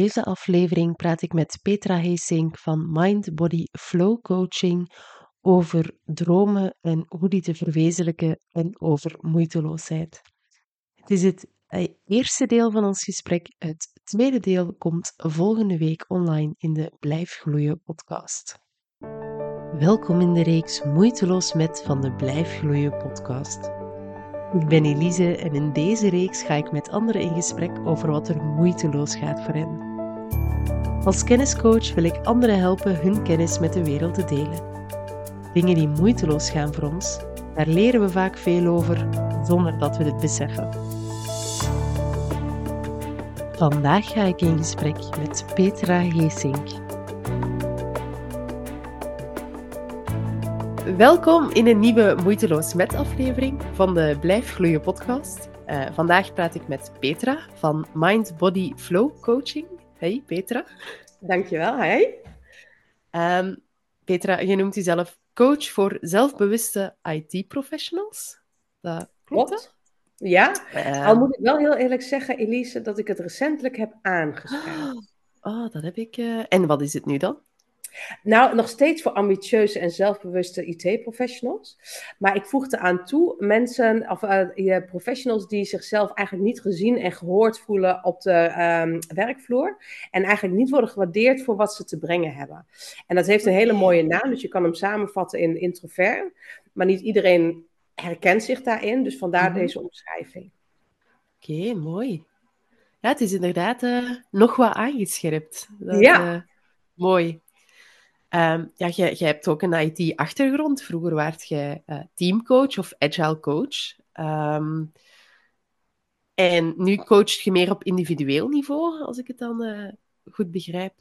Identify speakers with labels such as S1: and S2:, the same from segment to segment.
S1: deze aflevering praat ik met Petra Heesink van Mind Body Flow Coaching over dromen en hoe die te verwezenlijken en over moeiteloosheid. Het is het eh, eerste deel van ons gesprek. Het tweede deel komt volgende week online in de Blijf Gloeien podcast. Welkom in de reeks Moeiteloos met van de Blijf Gloeien podcast. Ik ben Elise en in deze reeks ga ik met anderen in gesprek over wat er moeiteloos gaat voor hen. Als kenniscoach wil ik anderen helpen hun kennis met de wereld te delen. Dingen die moeiteloos gaan voor ons, daar leren we vaak veel over zonder dat we het beseffen. Vandaag ga ik in gesprek met Petra Geesink. Welkom in een nieuwe Moeiteloos Met aflevering van de Blijf Gloeien podcast. Uh, vandaag praat ik met Petra van Mind Body Flow Coaching. Hey Petra.
S2: Dankjewel, hey.
S1: Um, Petra, je noemt jezelf coach voor zelfbewuste IT-professionals.
S2: Dat klopt? Ja, uh, al moet ik wel heel eerlijk zeggen, Elise, dat ik het recentelijk heb aangescherpt.
S1: Oh, dat heb ik. Uh... En wat is het nu dan?
S2: Nou, nog steeds voor ambitieuze en zelfbewuste IT-professionals. Maar ik voegde aan toe mensen, of uh, professionals die zichzelf eigenlijk niet gezien en gehoord voelen op de um, werkvloer. En eigenlijk niet worden gewaardeerd voor wat ze te brengen hebben. En dat heeft een hele mooie naam, dus je kan hem samenvatten in introvert. Maar niet iedereen herkent zich daarin, dus vandaar mhm. deze omschrijving.
S1: Oké, mooi. Ja, het is inderdaad uh, nog wat aangescherpt.
S2: Dat, ja. Uh,
S1: mooi. Um, ja, jij, jij hebt ook een IT-achtergrond. Vroeger werd je uh, teamcoach of agile coach. Um, en nu coacht je meer op individueel niveau, als ik het dan uh, goed begrijp.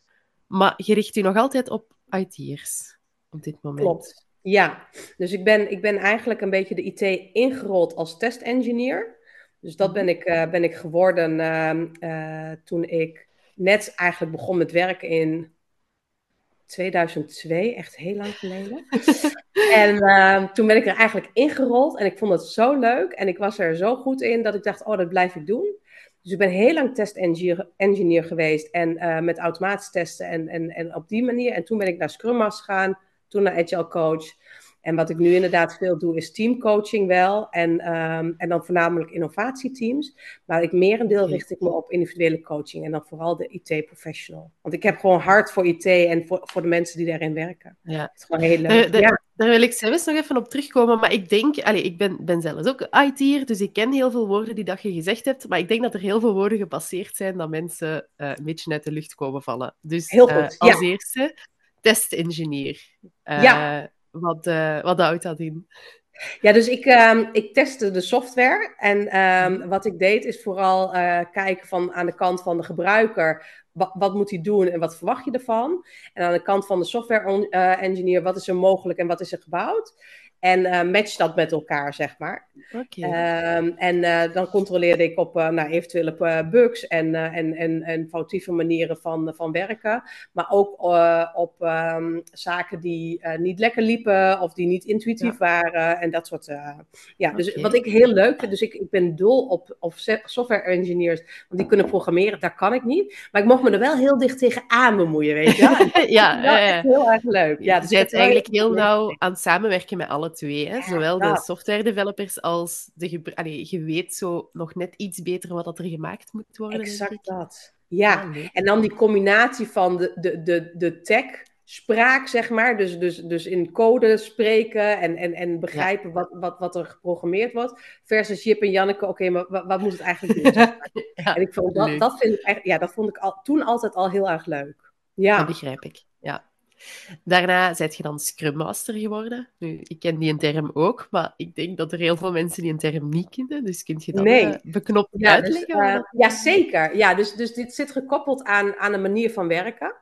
S1: Maar je richt je nog altijd op IT'ers op dit moment.
S2: Klopt. Ja, dus ik ben, ik ben eigenlijk een beetje de IT ingerold als test-engineer. Dus dat mhm. ben ik, uh, ben ik geworden uh, toen ik net eigenlijk begon met werken in 2002, echt heel lang geleden. en uh, toen ben ik er eigenlijk ingerold en ik vond het zo leuk en ik was er zo goed in dat ik dacht, oh, dat blijf ik doen. Dus ik ben heel lang test-engineer geweest en uh, met automatisch testen en, en, en op die manier. En toen ben ik naar Scrum Master gegaan, toen naar Agile Coach. En wat ik nu inderdaad veel doe, is teamcoaching wel. En, um, en dan voornamelijk innovatieteams. Maar ik merendeel richt ik me op individuele coaching. En dan vooral de IT-professional. Want ik heb gewoon hart voor IT en voor, voor de mensen die daarin werken. Ja. Het is gewoon heel leuk.
S1: ja. Daar wil ik zelfs nog even op terugkomen. Maar ik denk, allez, ik ben, ben zelfs ook IT'er, dus ik ken heel veel woorden die dat je gezegd hebt. Maar ik denk dat er heel veel woorden gepasseerd zijn dat mensen uh, een beetje uit de lucht komen vallen. Dus heel goed, uh, als ja. eerste, test-engineer. Uh, ja wat, uh, wat houdt dat in?
S2: Ja, dus ik, um, ik testte de software. En um, wat ik deed is vooral uh, kijken van aan de kant van de gebruiker. Wat, moet hij doen en wat verwacht je ervan? En aan de kant van de software uh, engineer, wat is er mogelijk en wat is er gebouwd? En uh, match dat met elkaar, zeg maar. Okay. Um, en uh, dan controleerde ik op uh, nou, eventuele bugs en, en, en, en foutieve manieren van, van werken. Maar ook op um, zaken die niet lekker liepen of die niet intuïtief ja. waren en dat soort. ja, dus okay. wat ik heel leuk vind, dus ik, ik ben dol op, op software engineers, want die kunnen programmeren, dat kan ik niet. Maar ik mocht me er wel heel dicht tegenaan bemoeien, weet je.
S1: ja, ja,
S2: ja, heel erg leuk. Ja,
S1: dus je bent eigenlijk heel nauw aan het samenwerken met alle twee. Hè? Zowel de software developers als de Allee, je weet zo nog net iets beter wat er gemaakt moet worden.
S2: Exact dat. Ja, en dan die combinatie van de, de, de, de tech spraak, zeg maar. Dus, dus, dus in code spreken en, en, en begrijpen ja. wat, wat, wat er geprogrammeerd wordt. Versus Jip en Janneke, oké, okay, maar wat, wat, moet het eigenlijk doen? ja, en ik vond dat, dat, vind ik echt, ja, dat vond ik al, toen altijd al heel erg leuk. Ja.
S1: Dat begrijp ik, ja. Daarna zijt je dan Scrum Master geworden. Nu, ik ken die een term ook, maar ik denk dat er heel veel mensen die een term niet kennen. Dus kunt je dat nee. uh, beknopt
S2: ja,
S1: uitleggen?
S2: Dus, uh, ja, zeker. Ja, dus, dus dit zit gekoppeld aan, aan een manier van werken.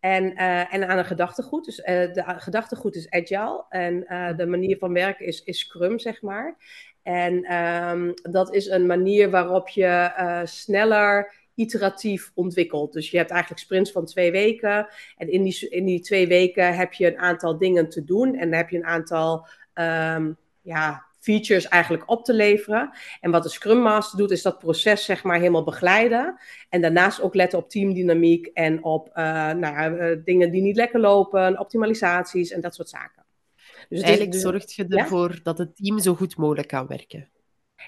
S2: En, uh, en aan een gedachtegoed. Dus de gedachtegoed is agile. En de manier van werken is, is Scrum, zeg maar. En um, dat is een manier waarop je sneller iteratief ontwikkeld. Dus je hebt eigenlijk sprints van twee weken. En in die, in die twee weken heb je een aantal dingen te doen. En dan heb je een aantal um, ja, features eigenlijk op te leveren. En wat de Scrum Master doet, is dat proces zeg maar helemaal begeleiden. En daarnaast ook letten op teamdynamiek en op nou, dingen die niet lekker lopen, optimalisaties en dat soort zaken.
S1: Dus Eigenlijk dus, zorgt je ervoor dat het team zo goed mogelijk kan werken.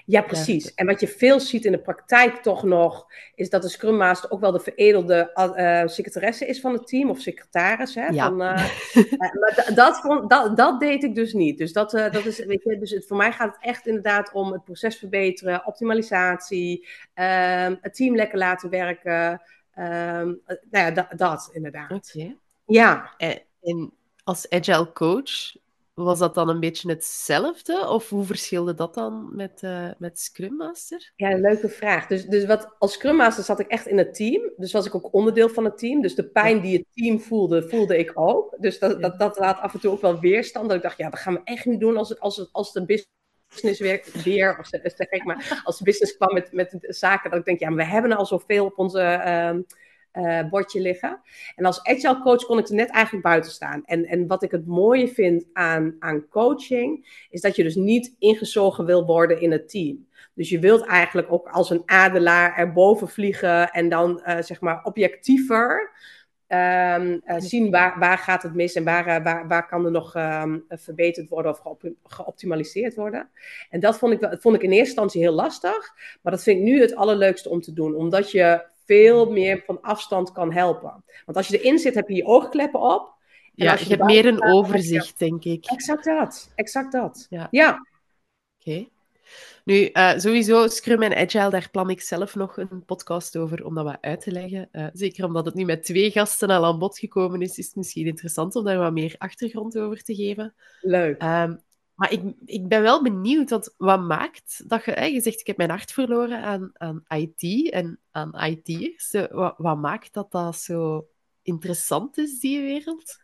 S2: Ja, precies. En wat je veel ziet in de praktijk toch nog, is dat de Scrum Master ook wel de veredelde uh, secretaresse is van het team, of secretaris. Hè, ja. Van, uh, maar dat, dat, dat deed ik dus niet. Dus, dat, dat is, weet je, dus het, voor mij gaat het echt inderdaad om het proces verbeteren, optimalisatie, ehm, het team lekker laten werken. Um, nou ja, dat inderdaad.
S1: Okay. Ja. En, en als agile coach, was dat dan een beetje hetzelfde? Of hoe verschilde dat dan met, uh, met Scrum Master?
S2: Ja, een leuke vraag. Dus, dus wat, als Scrum Master zat ik echt in het team. Dus was ik ook onderdeel van het team. Dus de pijn die het team voelde, voelde ik ook. Dus dat, dat, dat laat af en toe ook wel weerstand. Dat ik dacht, ja, dat gaan we echt niet doen als, het, als, het, als de business weer, weer of zeg ik maar, als de business kwam met, met zaken, dat ik denk, ja, maar we hebben al zoveel op onze... Uh, uh, bordje liggen. En als agile coach kon ik er net eigenlijk buiten staan. En, en wat ik het mooie vind aan, aan coaching, is dat je dus niet ingezogen wil worden in het team. Dus je wilt eigenlijk ook als een adelaar erboven vliegen en dan uh, zeg maar objectiever um, uh, zien waar, waar gaat het mis en waar, waar, waar kan er nog um, verbeterd worden of geop geoptimaliseerd worden. En dat vond ik, vond ik in eerste instantie heel lastig, maar dat vind ik nu het allerleukste om te doen, omdat je veel meer van afstand kan helpen. Want als je erin zit, heb je je oogkleppen op.
S1: Ja, je, hebt meer een overzicht, denk ik.
S2: Exact dat, exact dat. Ja. ja.
S1: Oké. Nu, uh, sowieso Scrum en Agile, daar plan ik zelf nog een podcast over om dat wat uit te leggen. Uh, zeker omdat het nu met twee gasten al aan bod gekomen is, is het misschien interessant om daar wat meer achtergrond over te geven.
S2: Leuk.
S1: Um, maar ik, ik ben wel benieuwd, want wat maakt dat je... Hè, je zegt, ik heb mijn hart verloren aan, aan IT en aan IT'ers. Wat, wat maakt dat dat zo interessant is, die wereld?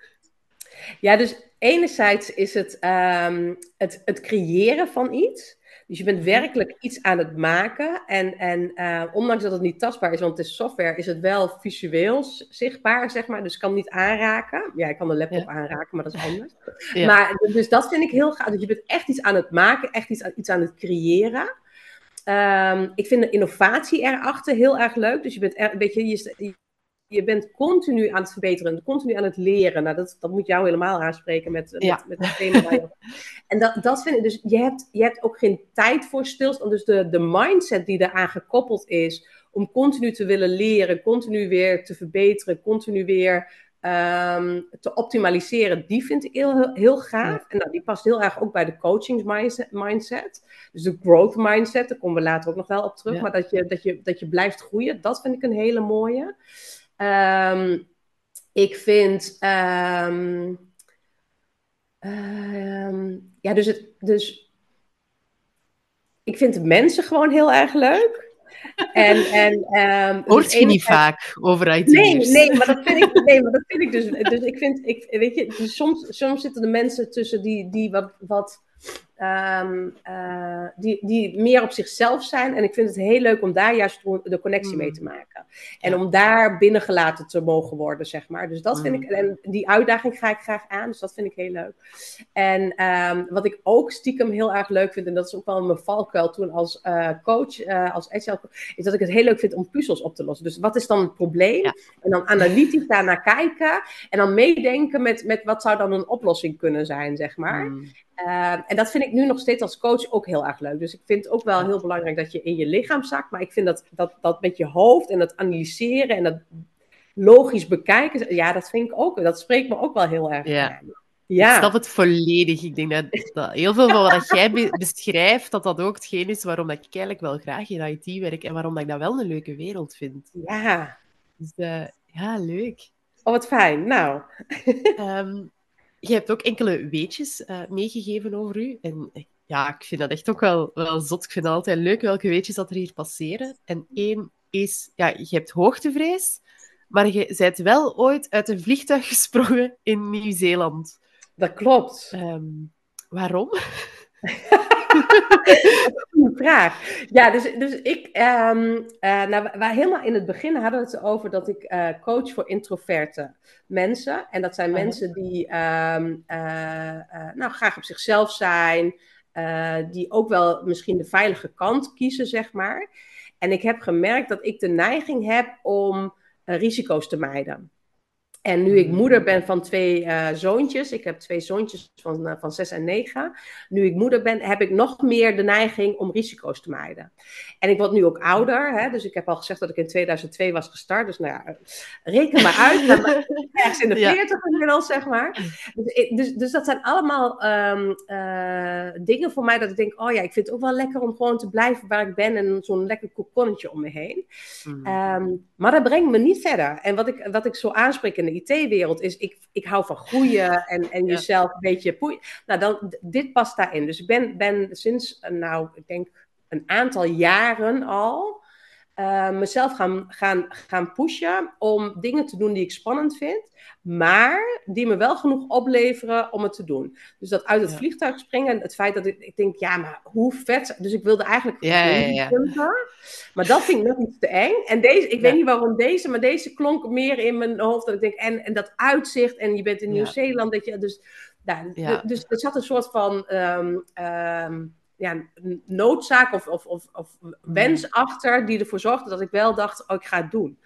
S2: Ja, dus enerzijds is het, um, het, het creëren van iets. Dus je bent werkelijk iets aan het maken. En, en uh, ondanks dat het niet tastbaar is, want het is software, is het wel visueel zichtbaar, zeg maar. Dus ik kan niet aanraken. Ja, ik kan de laptop aanraken, maar dat is anders. Maar, dus dat vind ik heel gaaf. Dus je bent echt iets aan het maken, echt iets, iets aan het creëren. Um, ik vind de innovatie erachter heel erg leuk. Dus je bent er, weet je, je, je bent continu aan het verbeteren, continu aan het leren. Nou, dat, dat moet jou helemaal aanspreken met, met, met thema. en dat, dat vind ik, dus je hebt, je hebt ook geen tijd voor stilstand. Dus de, de mindset die eraan gekoppeld is, om continu te willen leren, continu weer te verbeteren, continu weer um, te optimaliseren, die vind ik heel, heel gaaf. En nou, die past heel erg ook bij de coaching mindset. Dus de growth mindset, daar komen we later ook nog wel op terug. Maar dat je, dat, je, dat je blijft groeien, dat vind ik een hele mooie. Um, ik vind. Um, um, ja, dus, het, dus. Ik vind de mensen gewoon heel erg leuk. En, en,
S1: um, Hoort je niet vaak over IT?
S2: Nee, nee, maar dat vind ik, nee, maar dat vind ik dus. Dus ik vind, ik, weet je, dus soms, soms zitten de mensen tussen die, die wat, wat Um, uh, die, die meer op zichzelf zijn. En ik vind het heel leuk om daar juist de connectie mee te mm. maken. En om daar binnengelaten te mogen worden, zeg maar. Dus dat vind mm. ik, en die uitdaging ga ik graag aan. Dus dat vind ik heel leuk. En um, wat ik ook stiekem heel erg leuk vind, en dat is ook wel mijn valkuil toen als uh, coach, uh, als agile is dat ik het heel leuk vind om puzzels op te lossen. Dus wat is dan het probleem? En dan analytisch daarnaar kijken. En dan meedenken met, met wat zou dan een oplossing kunnen zijn, zeg maar. Mm. Ehm, en dat vind ik nu nog steeds als coach ook heel erg leuk. Dus ik vind het ook wel heel belangrijk dat je in je lichaam zakt. Maar ik vind dat, dat, dat met je hoofd en dat analyseren en dat logisch bekijken. Ja, dat vind ik ook. Dat spreekt me ook wel heel erg
S1: ja. Ja. Ik snap het volledig. Ik denk dat, dat heel veel van wat jij beschrijft, dat dat ook hetgeen is waarom ik eigenlijk wel graag in IT werk en waarom ik dat wel een leuke wereld vind.
S2: Ja.
S1: Dus uh, ja, leuk.
S2: Oh, wat fijn. Nou.
S1: Um, je hebt ook enkele weetjes uh, meegegeven over u. En ja, ik vind dat echt ook wel, wel zot. Ik vind het altijd leuk welke weetjes dat er hier passeren. En één is, ja, je hebt hoogtevrees, maar je bent wel ooit uit een vliegtuig gesprongen in Nieuw-Zeeland.
S2: Dat klopt.
S1: Um, waarom?
S2: Goede vraag. Ja, dus, dus ik, um, uh, nou, we helemaal in het begin hadden we het over dat ik uh, coach voor introverte mensen. En dat zijn oh. mensen die um, uh, nou, graag op zichzelf zijn, eh, die ook wel misschien de veilige kant kiezen, zeg maar. En ik heb gemerkt dat ik de neiging heb om risico's te mijden. En nu ik moeder ben van twee uh, zoontjes, ik heb twee zoontjes van, uh, van zes en negen. Nu ik moeder ben, heb ik nog meer de neiging om risico's te mijden. En ik word nu ook ouder, hè, dus ik heb al gezegd dat ik in 2002 was gestart. Dus nou ja, reken maar uit. ergens in de ja. 40 inmiddels, zeg maar. Dus, dus, dus dat zijn allemaal um, uh, dingen voor mij dat ik denk, oh ja, ik vind het ook wel lekker om gewoon te blijven waar ik ben en zo'n lekker kokonnetje om me heen. Mm. Um, maar dat brengt me niet verder. En wat ik, wat ik zo aanspreek in de IT-wereld is, ik, ik hou van groeien en, en jezelf een beetje poeien. Nou, dan, dit past daarin. Dus ik ben, ben sinds, nou, ik denk een aantal jaren al, uh, mezelf gaan, gaan, gaan pushen om dingen te doen die ik spannend vind, maar die me wel genoeg opleveren om het te doen. Dus dat uit het ja. vliegtuig springen, het feit dat ik, ik denk, ja, maar hoe vet. Dus ik wilde eigenlijk.
S1: Ja, ja, ja.
S2: Maar dat vind ik nog iets te eng. En deze, ik weet niet waarom deze, maar deze klonk meer in mijn hoofd. Dat ik denk, en, en dat uitzicht, en je bent in Nieuw-Zeeland, dat je. Dus, nou, dus er zat een soort van. Um, um, ja, noodzaak of, of, of, of wens achter die ervoor zorgde dat ik wel dacht, oh, ik ga het doen.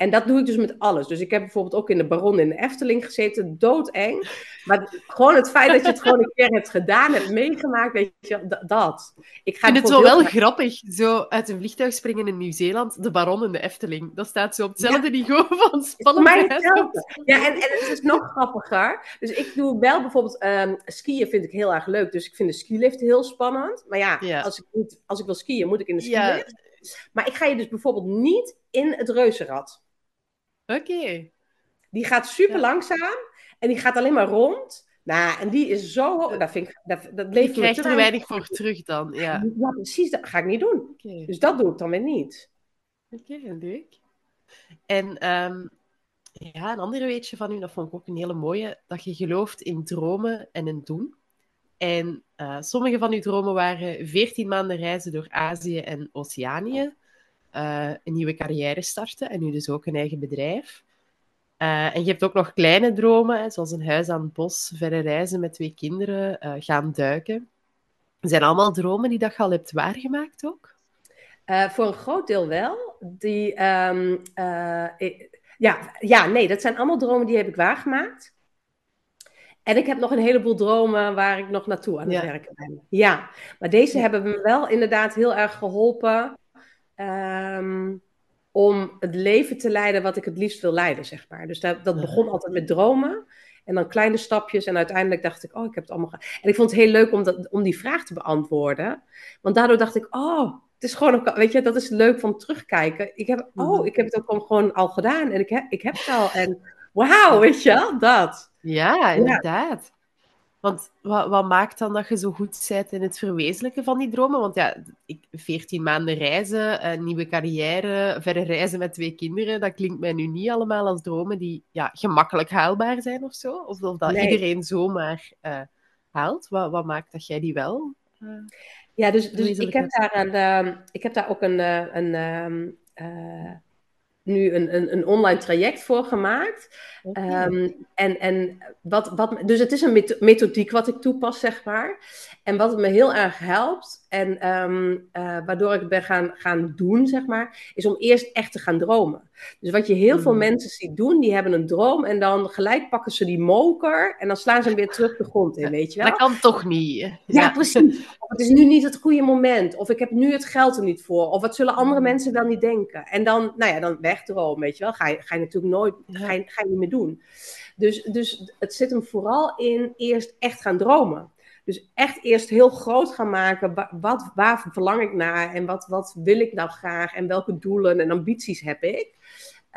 S2: En dat doe ik dus met alles. Dus ik heb bijvoorbeeld ook in de Baron in de Efteling gezeten, doodeng. Maar gewoon het feit dat je het gewoon een keer hebt gedaan, hebt meegemaakt, weet je, dat.
S1: Ik, ga vind het wel grappig, zo uit een vliegtuig springen in Nieuw-Zeeland, de Baron in de Efteling. Dat staat zo op hetzelfde ja. niveau van spannendheid.
S2: Ja, en, en het is nog grappiger. Dus ik doe wel bijvoorbeeld, um, skiën vind ik heel erg leuk. Dus ik vind de skilift heel spannend. Maar ja, ja. Als, ik niet, als ik wil skiën, moet ik in de skilift. Ja. Maar ik ga je dus bijvoorbeeld niet in het reuzenrad.
S1: Oké. Okay.
S2: Die gaat super ja. langzaam en die gaat alleen maar rond. Nou, en die is zo hoog. Dat, vind ik, dat, dat
S1: je krijgt er weinig voor terug dan. Ja,
S2: ja precies. Dat ga ik niet doen. Okay. Dus dat doe ik dan weer niet.
S1: Oké, okay, leuk. En um, ja, een andere weetje van u, dat vond ik ook een hele mooie, dat je gelooft in dromen en in doen. En uh, sommige van uw dromen waren 14 maanden reizen door Azië en Oceanië uh, een nieuwe carrière starten en nu dus ook een eigen bedrijf. Uh, en je hebt ook nog kleine dromen, hè, zoals een huis aan het bos, verre reizen met twee kinderen, uh, gaan duiken. Zijn allemaal dromen die dat je al hebt waargemaakt ook?
S2: voor een groot deel wel. Die, um, ja, ja, nee, dat zijn allemaal dromen die heb ik waargemaakt. En ik heb nog een heleboel dromen waar ik nog naartoe aan het ja. werken ben. Ja, maar deze hebben me wel inderdaad heel erg geholpen Um, om het leven te leiden wat ik het liefst wil leiden, zeg maar. Dus dat, dat begon altijd met dromen. En dan kleine stapjes. En uiteindelijk dacht ik, oh, ik heb het allemaal En ik vond het heel leuk om, dat, om die vraag te beantwoorden. Want daardoor dacht ik, oh, het is gewoon weet je, dat is leuk van terugkijken. Ik heb, oh, ik heb het ook gewoon al gedaan. En ik heb, ik heb het al. En wauw, weet je, dat.
S1: Ja, inderdaad. Ja. Want wat, wat, maakt dan dat je zo goed bent in het verwezenlijken van die dromen? Want ja, ik, 14 maanden reizen, een nieuwe carrière, verder reizen met twee kinderen, dat klinkt mij nu niet allemaal als dromen die ja, gemakkelijk haalbaar zijn of zo. Of, of dat nee. iedereen zomaar uh, haalt. Wat, wat, maakt dat jij die wel? Uh,
S2: ja, dus, dus ik, heb daar een, uh, ik heb daar ook een, een uh, nu een, een, een online traject voor gemaakt. Okay. Um, en, en wat, wat, dus het is een methodiek wat ik toepas, zeg maar. En wat me heel erg helpt, en um, uh, waardoor ik ben gaan, gaan doen, zeg maar, is om eerst echt te gaan dromen. Dus wat je heel mm. veel mensen ziet doen, die hebben een droom en dan gelijk pakken ze die moker en dan slaan ze hem weer terug de grond in, weet je wel?
S1: Dat kan toch niet? Ja,
S2: ja. precies. Of het is nu niet het goede moment, of ik heb nu het geld er niet voor, of wat zullen andere mensen wel niet denken? En dan, nou ja, dan wegdromen, weet je wel? Ga je, ga je natuurlijk nooit, ga je, ga je niet meer doen. Dus, dus het zit hem vooral in eerst echt gaan dromen. Dus echt eerst heel groot gaan maken. Wat, waar verlang ik naar? En wat, wat wil ik nou graag? En welke doelen en ambities heb ik?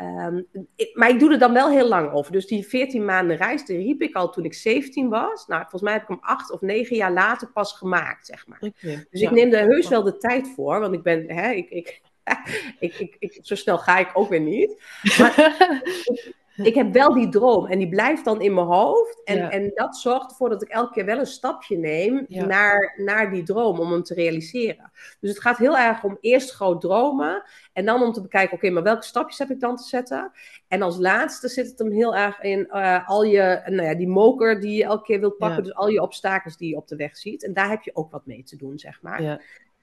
S2: Um, ik, maar ik doe er dan wel heel lang over. Dus die 14 maanden reis, die riep ik al toen ik 17 was. Nou, volgens mij heb ik hem acht of negen jaar later pas gemaakt, zeg maar. Okay, dus ja. ik neem er heus wel de tijd voor. Want ik ben, hè, ik, ik, ik, ik, ik, zo snel ga ik ook weer niet. Maar, ik heb wel die droom en die blijft dan in mijn hoofd. En,
S1: Ja.
S2: en dat zorgt ervoor dat ik elke keer wel een stapje neem
S1: Ja.
S2: naar, naar die droom om hem te realiseren. Dus het gaat heel erg om eerst groot dromen en dan om te bekijken, oké, maar welke stapjes heb ik dan te zetten? En als laatste zit het hem heel erg in eh, al je, nou ja, die moker die je elke keer wilt pakken,
S1: Ja.
S2: dus al je obstakels die je op de weg ziet. En daar heb je ook wat mee te doen, zeg maar.
S1: Ja.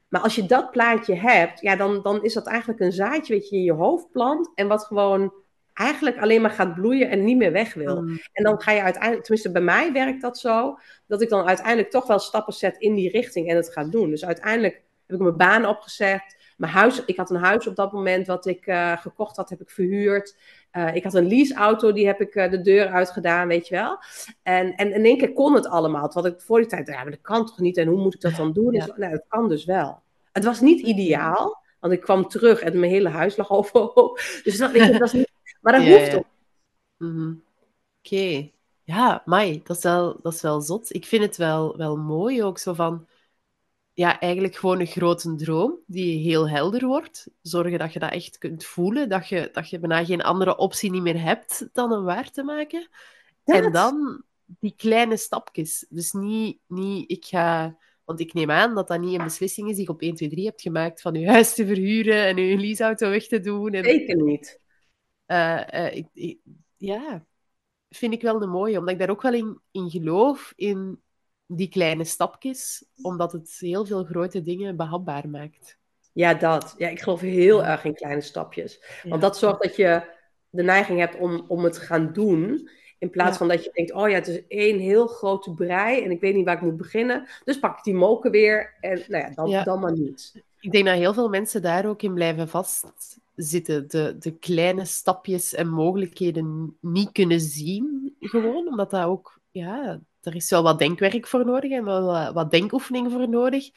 S2: Maar als je dat plaatje hebt, ja, dan, dan is dat eigenlijk een zaadje wat je in je hoofd plant en wat gewoon eigenlijk alleen maar gaat bloeien en niet meer weg wil.
S1: Mm,
S2: En dan ga je uiteindelijk, tenminste bij mij werkt dat zo, dat ik dan uiteindelijk toch wel stappen zet in die richting en het ga doen. Dus uiteindelijk heb ik mijn baan opgezegd. Mijn huis, ik had een huis op dat moment wat ik eh, gekocht had, heb ik verhuurd. Eh, ik had een leaseauto, die heb ik eh, de deur uitgedaan, weet je wel. En, en in één keer kon het allemaal. Terwijl ik voor die tijd, ja, maar dat kan toch niet? En hoe moet ik dat dan doen?
S1: Ja.
S2: Dus, nou, het kan dus wel. Het was niet ideaal, want ik kwam terug en mijn hele huis lag overhoop. Dus dat, je, dat was niet, maar dat
S1: Ja,
S2: hoeft
S1: ja.
S2: ook.
S1: mhm. Oké. Ja, mai, dat is wel, dat is wel zot. Ik vind het wel, wel mooi ook zo van... Ja, eigenlijk gewoon een grote droom die heel helder wordt. Zorgen dat je dat echt kunt voelen. Dat je, dat je bijna geen andere optie niet meer hebt dan een waar te maken. En dan die kleine stapjes. Dus niet, niet ik ga... Want ik neem aan dat dat niet een beslissing is die je op 1, 2, 3 hebt gemaakt van je huis te verhuren en je leaseauto weg te doen. En,
S2: Zeker niet.
S1: Eh, eh, ik, ik- ja, vind ik wel een mooie, omdat ik daar ook wel in, in geloof, in die kleine stapjes, omdat het heel veel grote dingen behapbaar maakt.
S2: Ja, dat. Ja, ik geloof heel erg in kleine stapjes.
S1: Ja.
S2: Want dat zorgt dat je de neiging hebt om, om het te gaan doen. In plaats
S1: Ja.
S2: van dat je denkt, oh ja, het is één heel grote brei en ik weet niet waar ik moet beginnen. Dus pak ik die moken weer en nou ja, dan,
S1: Ja.
S2: dan maar niet.
S1: Ik denk dat heel veel mensen daar ook in blijven vastzitten. De, de kleine stapjes en mogelijkheden niet kunnen zien, gewoon. Omdat dat ook, ja, er is wel wat denkwerk voor nodig en wel wat, wat denkoefening voor nodig.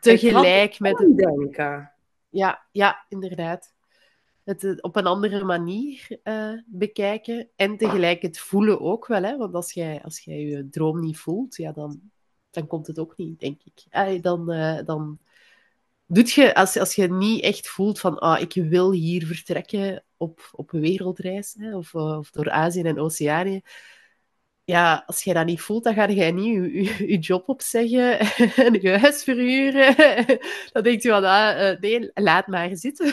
S1: Tegelijk met het
S2: denken.
S1: Ja, ja, inderdaad. Het eh, op een andere manier eh, bekijken en tegelijk het voelen ook wel. Hè? Want als jij, als jij je droom niet voelt, ja, dan, dan komt het ook niet, denk ik. Dan, eh, dan doet je, als, als je niet echt voelt van, ah, ik wil hier vertrekken op, op een wereldreis, hè, of, eh, of door Azië en Oceanië, ja, als jij dat niet voelt, dan ga jij niet je, je, je job opzeggen en je huis verhuren. Dan denk je van, ah, eh, nee, laat maar zitten.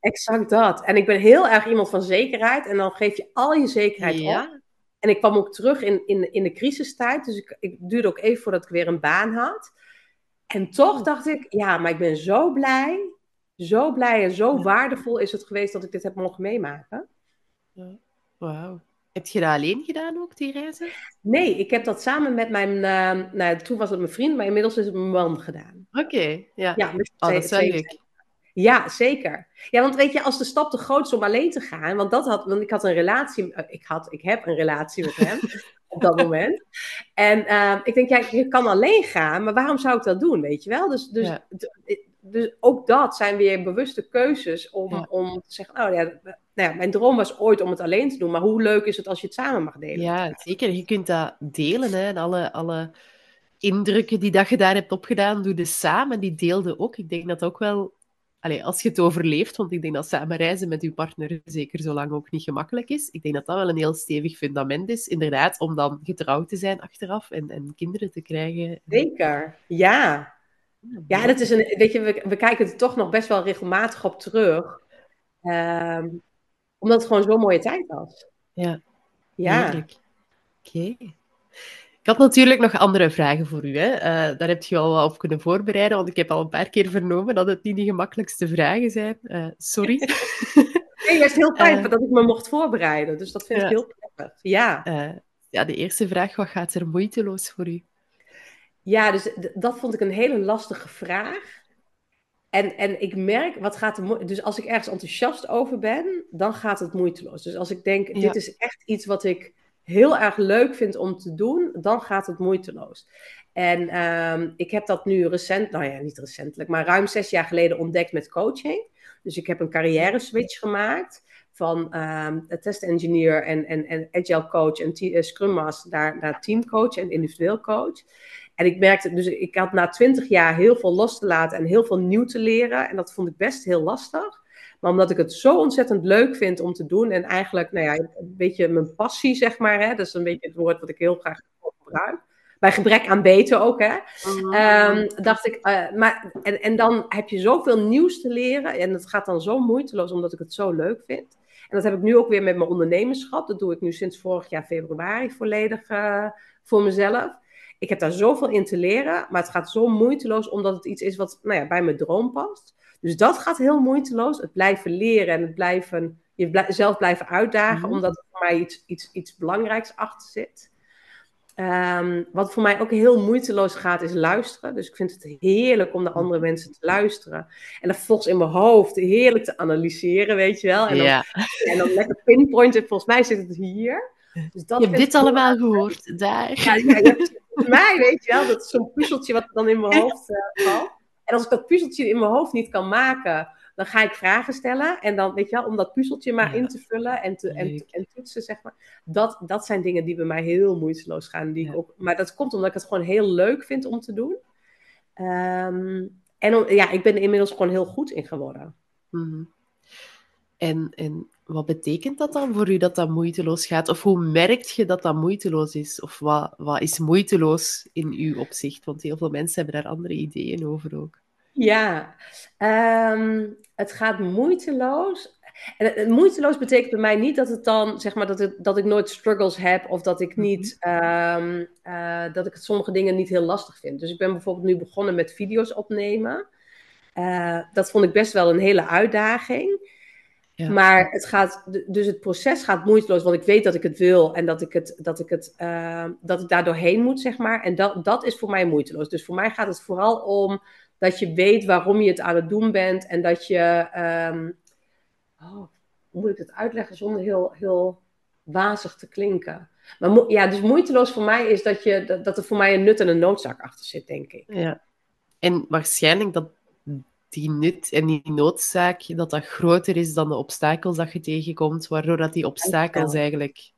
S2: Exact dat. En ik ben heel erg iemand van zekerheid en dan geef je al je zekerheid op. En ik kwam ook terug in, in, in de crisistijd. Dus ik, ik duurde ook even voordat ik weer een baan had. En toch dacht ik, ja, maar ik ben zo blij. Zo blij en zo
S1: Ja.
S2: waardevol is het geweest dat ik dit heb mogen meemaken.
S1: wauw. Heb je dat alleen gedaan ook, die reizen?
S2: Nee, ik heb dat samen met mijn, eh, nou, toen was het mijn vriend, maar inmiddels is het mijn man gedaan.
S1: Oké, ja.
S2: Ja, met
S1: Oh, dat
S2: twee-
S1: leuk.
S2: Ja, zeker. Ja, want weet je, als de stap te groot is om alleen te gaan, want dat had, want ik had een relatie, eh, ik had, ik heb een relatie met hem op dat moment. En eh, ik denk, ja, je kan alleen gaan, maar waarom zou ik dat doen, weet je wel? Dus, dus,
S1: Ja.
S2: dus ook dat zijn weer bewuste keuzes om,
S1: Ja.
S2: om te zeggen, oh ja, nou ja, mijn droom was ooit om het alleen te doen, maar hoe leuk is het als je het samen mag delen?
S1: Ja, zeker. Je kunt dat delen. Hè. En alle, alle indrukken die dat je daar hebt opgedaan, doe je samen. Die deelde ook. Ik denk dat ook wel... Allee, als je het overleeft, want ik denk dat samen reizen met je partner zeker zo lang ook niet gemakkelijk is. Ik denk dat dat wel een heel stevig fundament is, inderdaad, om dan getrouwd te zijn achteraf en, en kinderen te krijgen.
S2: Zeker, ja. Ja, het is een, weet je, we, we kijken er toch nog best wel regelmatig op terug. Ehm, omdat het gewoon zo'n mooie tijd was.
S1: Ja,
S2: Ja.
S1: Oké. Ik had natuurlijk nog andere vragen voor u. Hè. Eh, daar heb je al wat op kunnen voorbereiden, want ik heb al een paar keer vernomen dat het niet de gemakkelijkste vragen zijn. Eh, sorry.
S2: nee, het is heel fijn
S1: Eh,
S2: dat ik me mocht voorbereiden. Dus dat vind ik heel prettig. Ja,
S1: ja, de eerste vraag, wat gaat er moeiteloos voor u?
S2: ja dus dat vond ik een hele lastige vraag. En, en ik merk, wat gaat er dus als ik ergens enthousiast over ben, dan gaat het moeiteloos. Dus als ik denk,
S1: Ja.
S2: dit is echt iets wat ik heel erg leuk vind om te doen, dan gaat het moeiteloos. En ehm, ik heb dat nu recent, nou ja, niet recentelijk, maar ruim zes jaar geleden ontdekt met coaching. Dus ik heb een carrière switch gemaakt van ehm test engineer en, en, en agile coach en eh, scrum master naar, naar teamcoach en individueel coach. En ik merkte, dus ik had na twintig jaar heel veel los te laten en heel veel nieuw te leren. En dat vond ik best heel lastig. Maar omdat ik het zo ontzettend leuk vind om te doen. En eigenlijk, nou ja, een beetje mijn passie, zeg maar. Hè? Dat is een beetje het woord wat ik heel graag gebruik. Bij gebrek aan beter ook, hè.
S1: Mhm.
S2: Ehm, dacht ik, eh, maar, en, en dan heb je zoveel nieuws te leren. En het gaat dan zo moeiteloos, omdat ik het zo leuk vind. En dat heb ik nu ook weer met mijn ondernemerschap. Dat doe ik nu sinds vorig jaar februari volledig eh, voor mezelf. Ik heb daar zoveel in te leren, maar het gaat zo moeiteloos omdat het iets is wat nou ja, bij mijn droom past. Dus dat gaat heel moeiteloos. Het blijven leren en het blijven, jezelf blijven uitdagen,
S1: Mhm.
S2: omdat er voor mij iets, iets, iets belangrijks achter zit. Ehm, wat voor mij ook heel moeiteloos gaat, is luisteren. Dus ik vind het heerlijk om naar andere mensen te luisteren. En dan vervolgens in mijn hoofd heerlijk te analyseren, weet je wel. En dan,
S1: Ja,
S2: en dan lekker pinpointen. Volgens mij zit het hier. Dus dat
S1: je hebt dit allemaal gehoord. Daar.
S2: ja, volgens mij, weet je wel, dat is zo'n puzzeltje wat dan in mijn hoofd eh, valt. En als ik dat puzzeltje in mijn hoofd niet kan maken, dan ga ik vragen stellen. En dan, weet je wel, om dat puzzeltje maar
S1: Ja.
S2: in te vullen en, te, en, en toetsen, zeg maar. Dat, dat zijn dingen die bij mij heel moeiteloos gaan. Die ik ook, maar dat komt omdat ik het gewoon heel leuk vind om te doen. Ehm, en om- ja, ik ben er inmiddels gewoon heel goed in geworden.
S1: Mhm. En, en wat betekent dat dan voor u dat dat moeiteloos gaat? Of hoe merkt je dat dat moeiteloos is? Of wat, wat is moeiteloos in uw opzicht? Want heel veel mensen hebben daar andere ideeën over ook.
S2: Ja, ehm, het gaat moeiteloos. En moeiteloos betekent bij mij niet dat het dan, zeg maar, dat, het, dat ik nooit struggles heb of dat ik niet, ehm, eh, dat ik het sommige dingen niet heel lastig vind. Dus ik ben bijvoorbeeld nu begonnen met video's opnemen. Eh, dat vond ik best wel een hele uitdaging.
S1: Ja.
S2: Maar het gaat, dus het proces gaat moeiteloos, want ik weet dat ik het wil en dat ik, het, dat ik, het, eh, dat ik daar doorheen moet, zeg maar. En dat, dat is voor mij moeiteloos. Dus voor mij gaat het vooral om dat je weet waarom je het aan het doen bent en dat je, ehm, oh, hoe moet ik het uitleggen zonder heel, heel wazig te klinken? Maar ja, dus moeiteloos voor mij is dat, je, dat, dat er voor mij een nut en een noodzaak achter zit, denk ik.
S1: Ja. En waarschijnlijk dat die nut en die noodzaak, dat dat groter is dan de obstakels dat je tegenkomt, waardoor dat die obstakels eigenlijk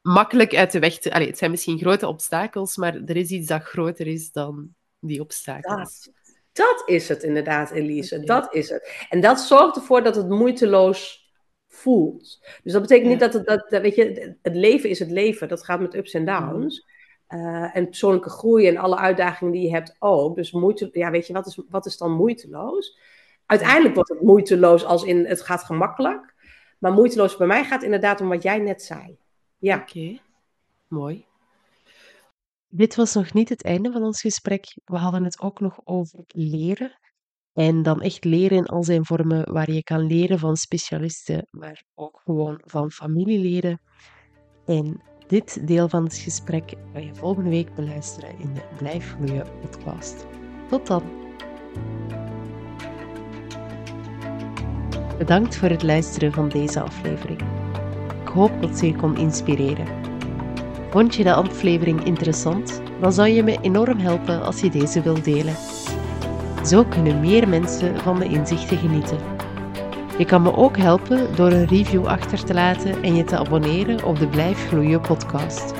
S1: makkelijk uit de weg te... Allee, het zijn misschien grote obstakels, maar er is iets dat groter is dan die obstakels.
S2: Dat, dat is het inderdaad, Elise. Dat is het. En dat zorgt ervoor dat het moeiteloos voelt. Dus dat betekent niet dat het, dat, dat- weet je, het leven is het leven. Dat gaat met ups en downs. Eh, en persoonlijke groei en alle uitdagingen die je hebt ook. Dus moeite, ja, weet je, wat is, wat is dan moeiteloos? Uiteindelijk wordt het moeiteloos als in het gaat gemakkelijk. Maar moeiteloos bij mij gaat inderdaad om wat jij net zei. Ja.
S1: Oké, mooi. Dit was nog niet het einde van ons gesprek. We hadden het ook nog over leren. En dan echt leren in al zijn vormen, waar je kan leren van specialisten, maar ook gewoon van familieleden. En dit deel van het gesprek ga je volgende week beluisteren in de Blijf Groeien podcast. Tot dan! Bedankt voor het luisteren van deze aflevering. Ik hoop dat ze je kon inspireren. Vond je de aflevering interessant? Dan zou je me enorm helpen als je deze wilt delen. Zo kunnen meer mensen van de inzichten genieten. Je kan me ook helpen door een review achter te laten en je te abonneren op de Blijf Gloeien podcast.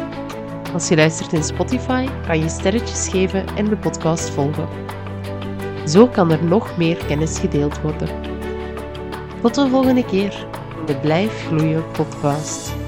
S1: Als je luistert in Spotify, kan je sterretjes geven en de podcast volgen. Zo kan er nog meer kennis gedeeld worden. Tot de volgende keer de Blijf Gloeien podcast.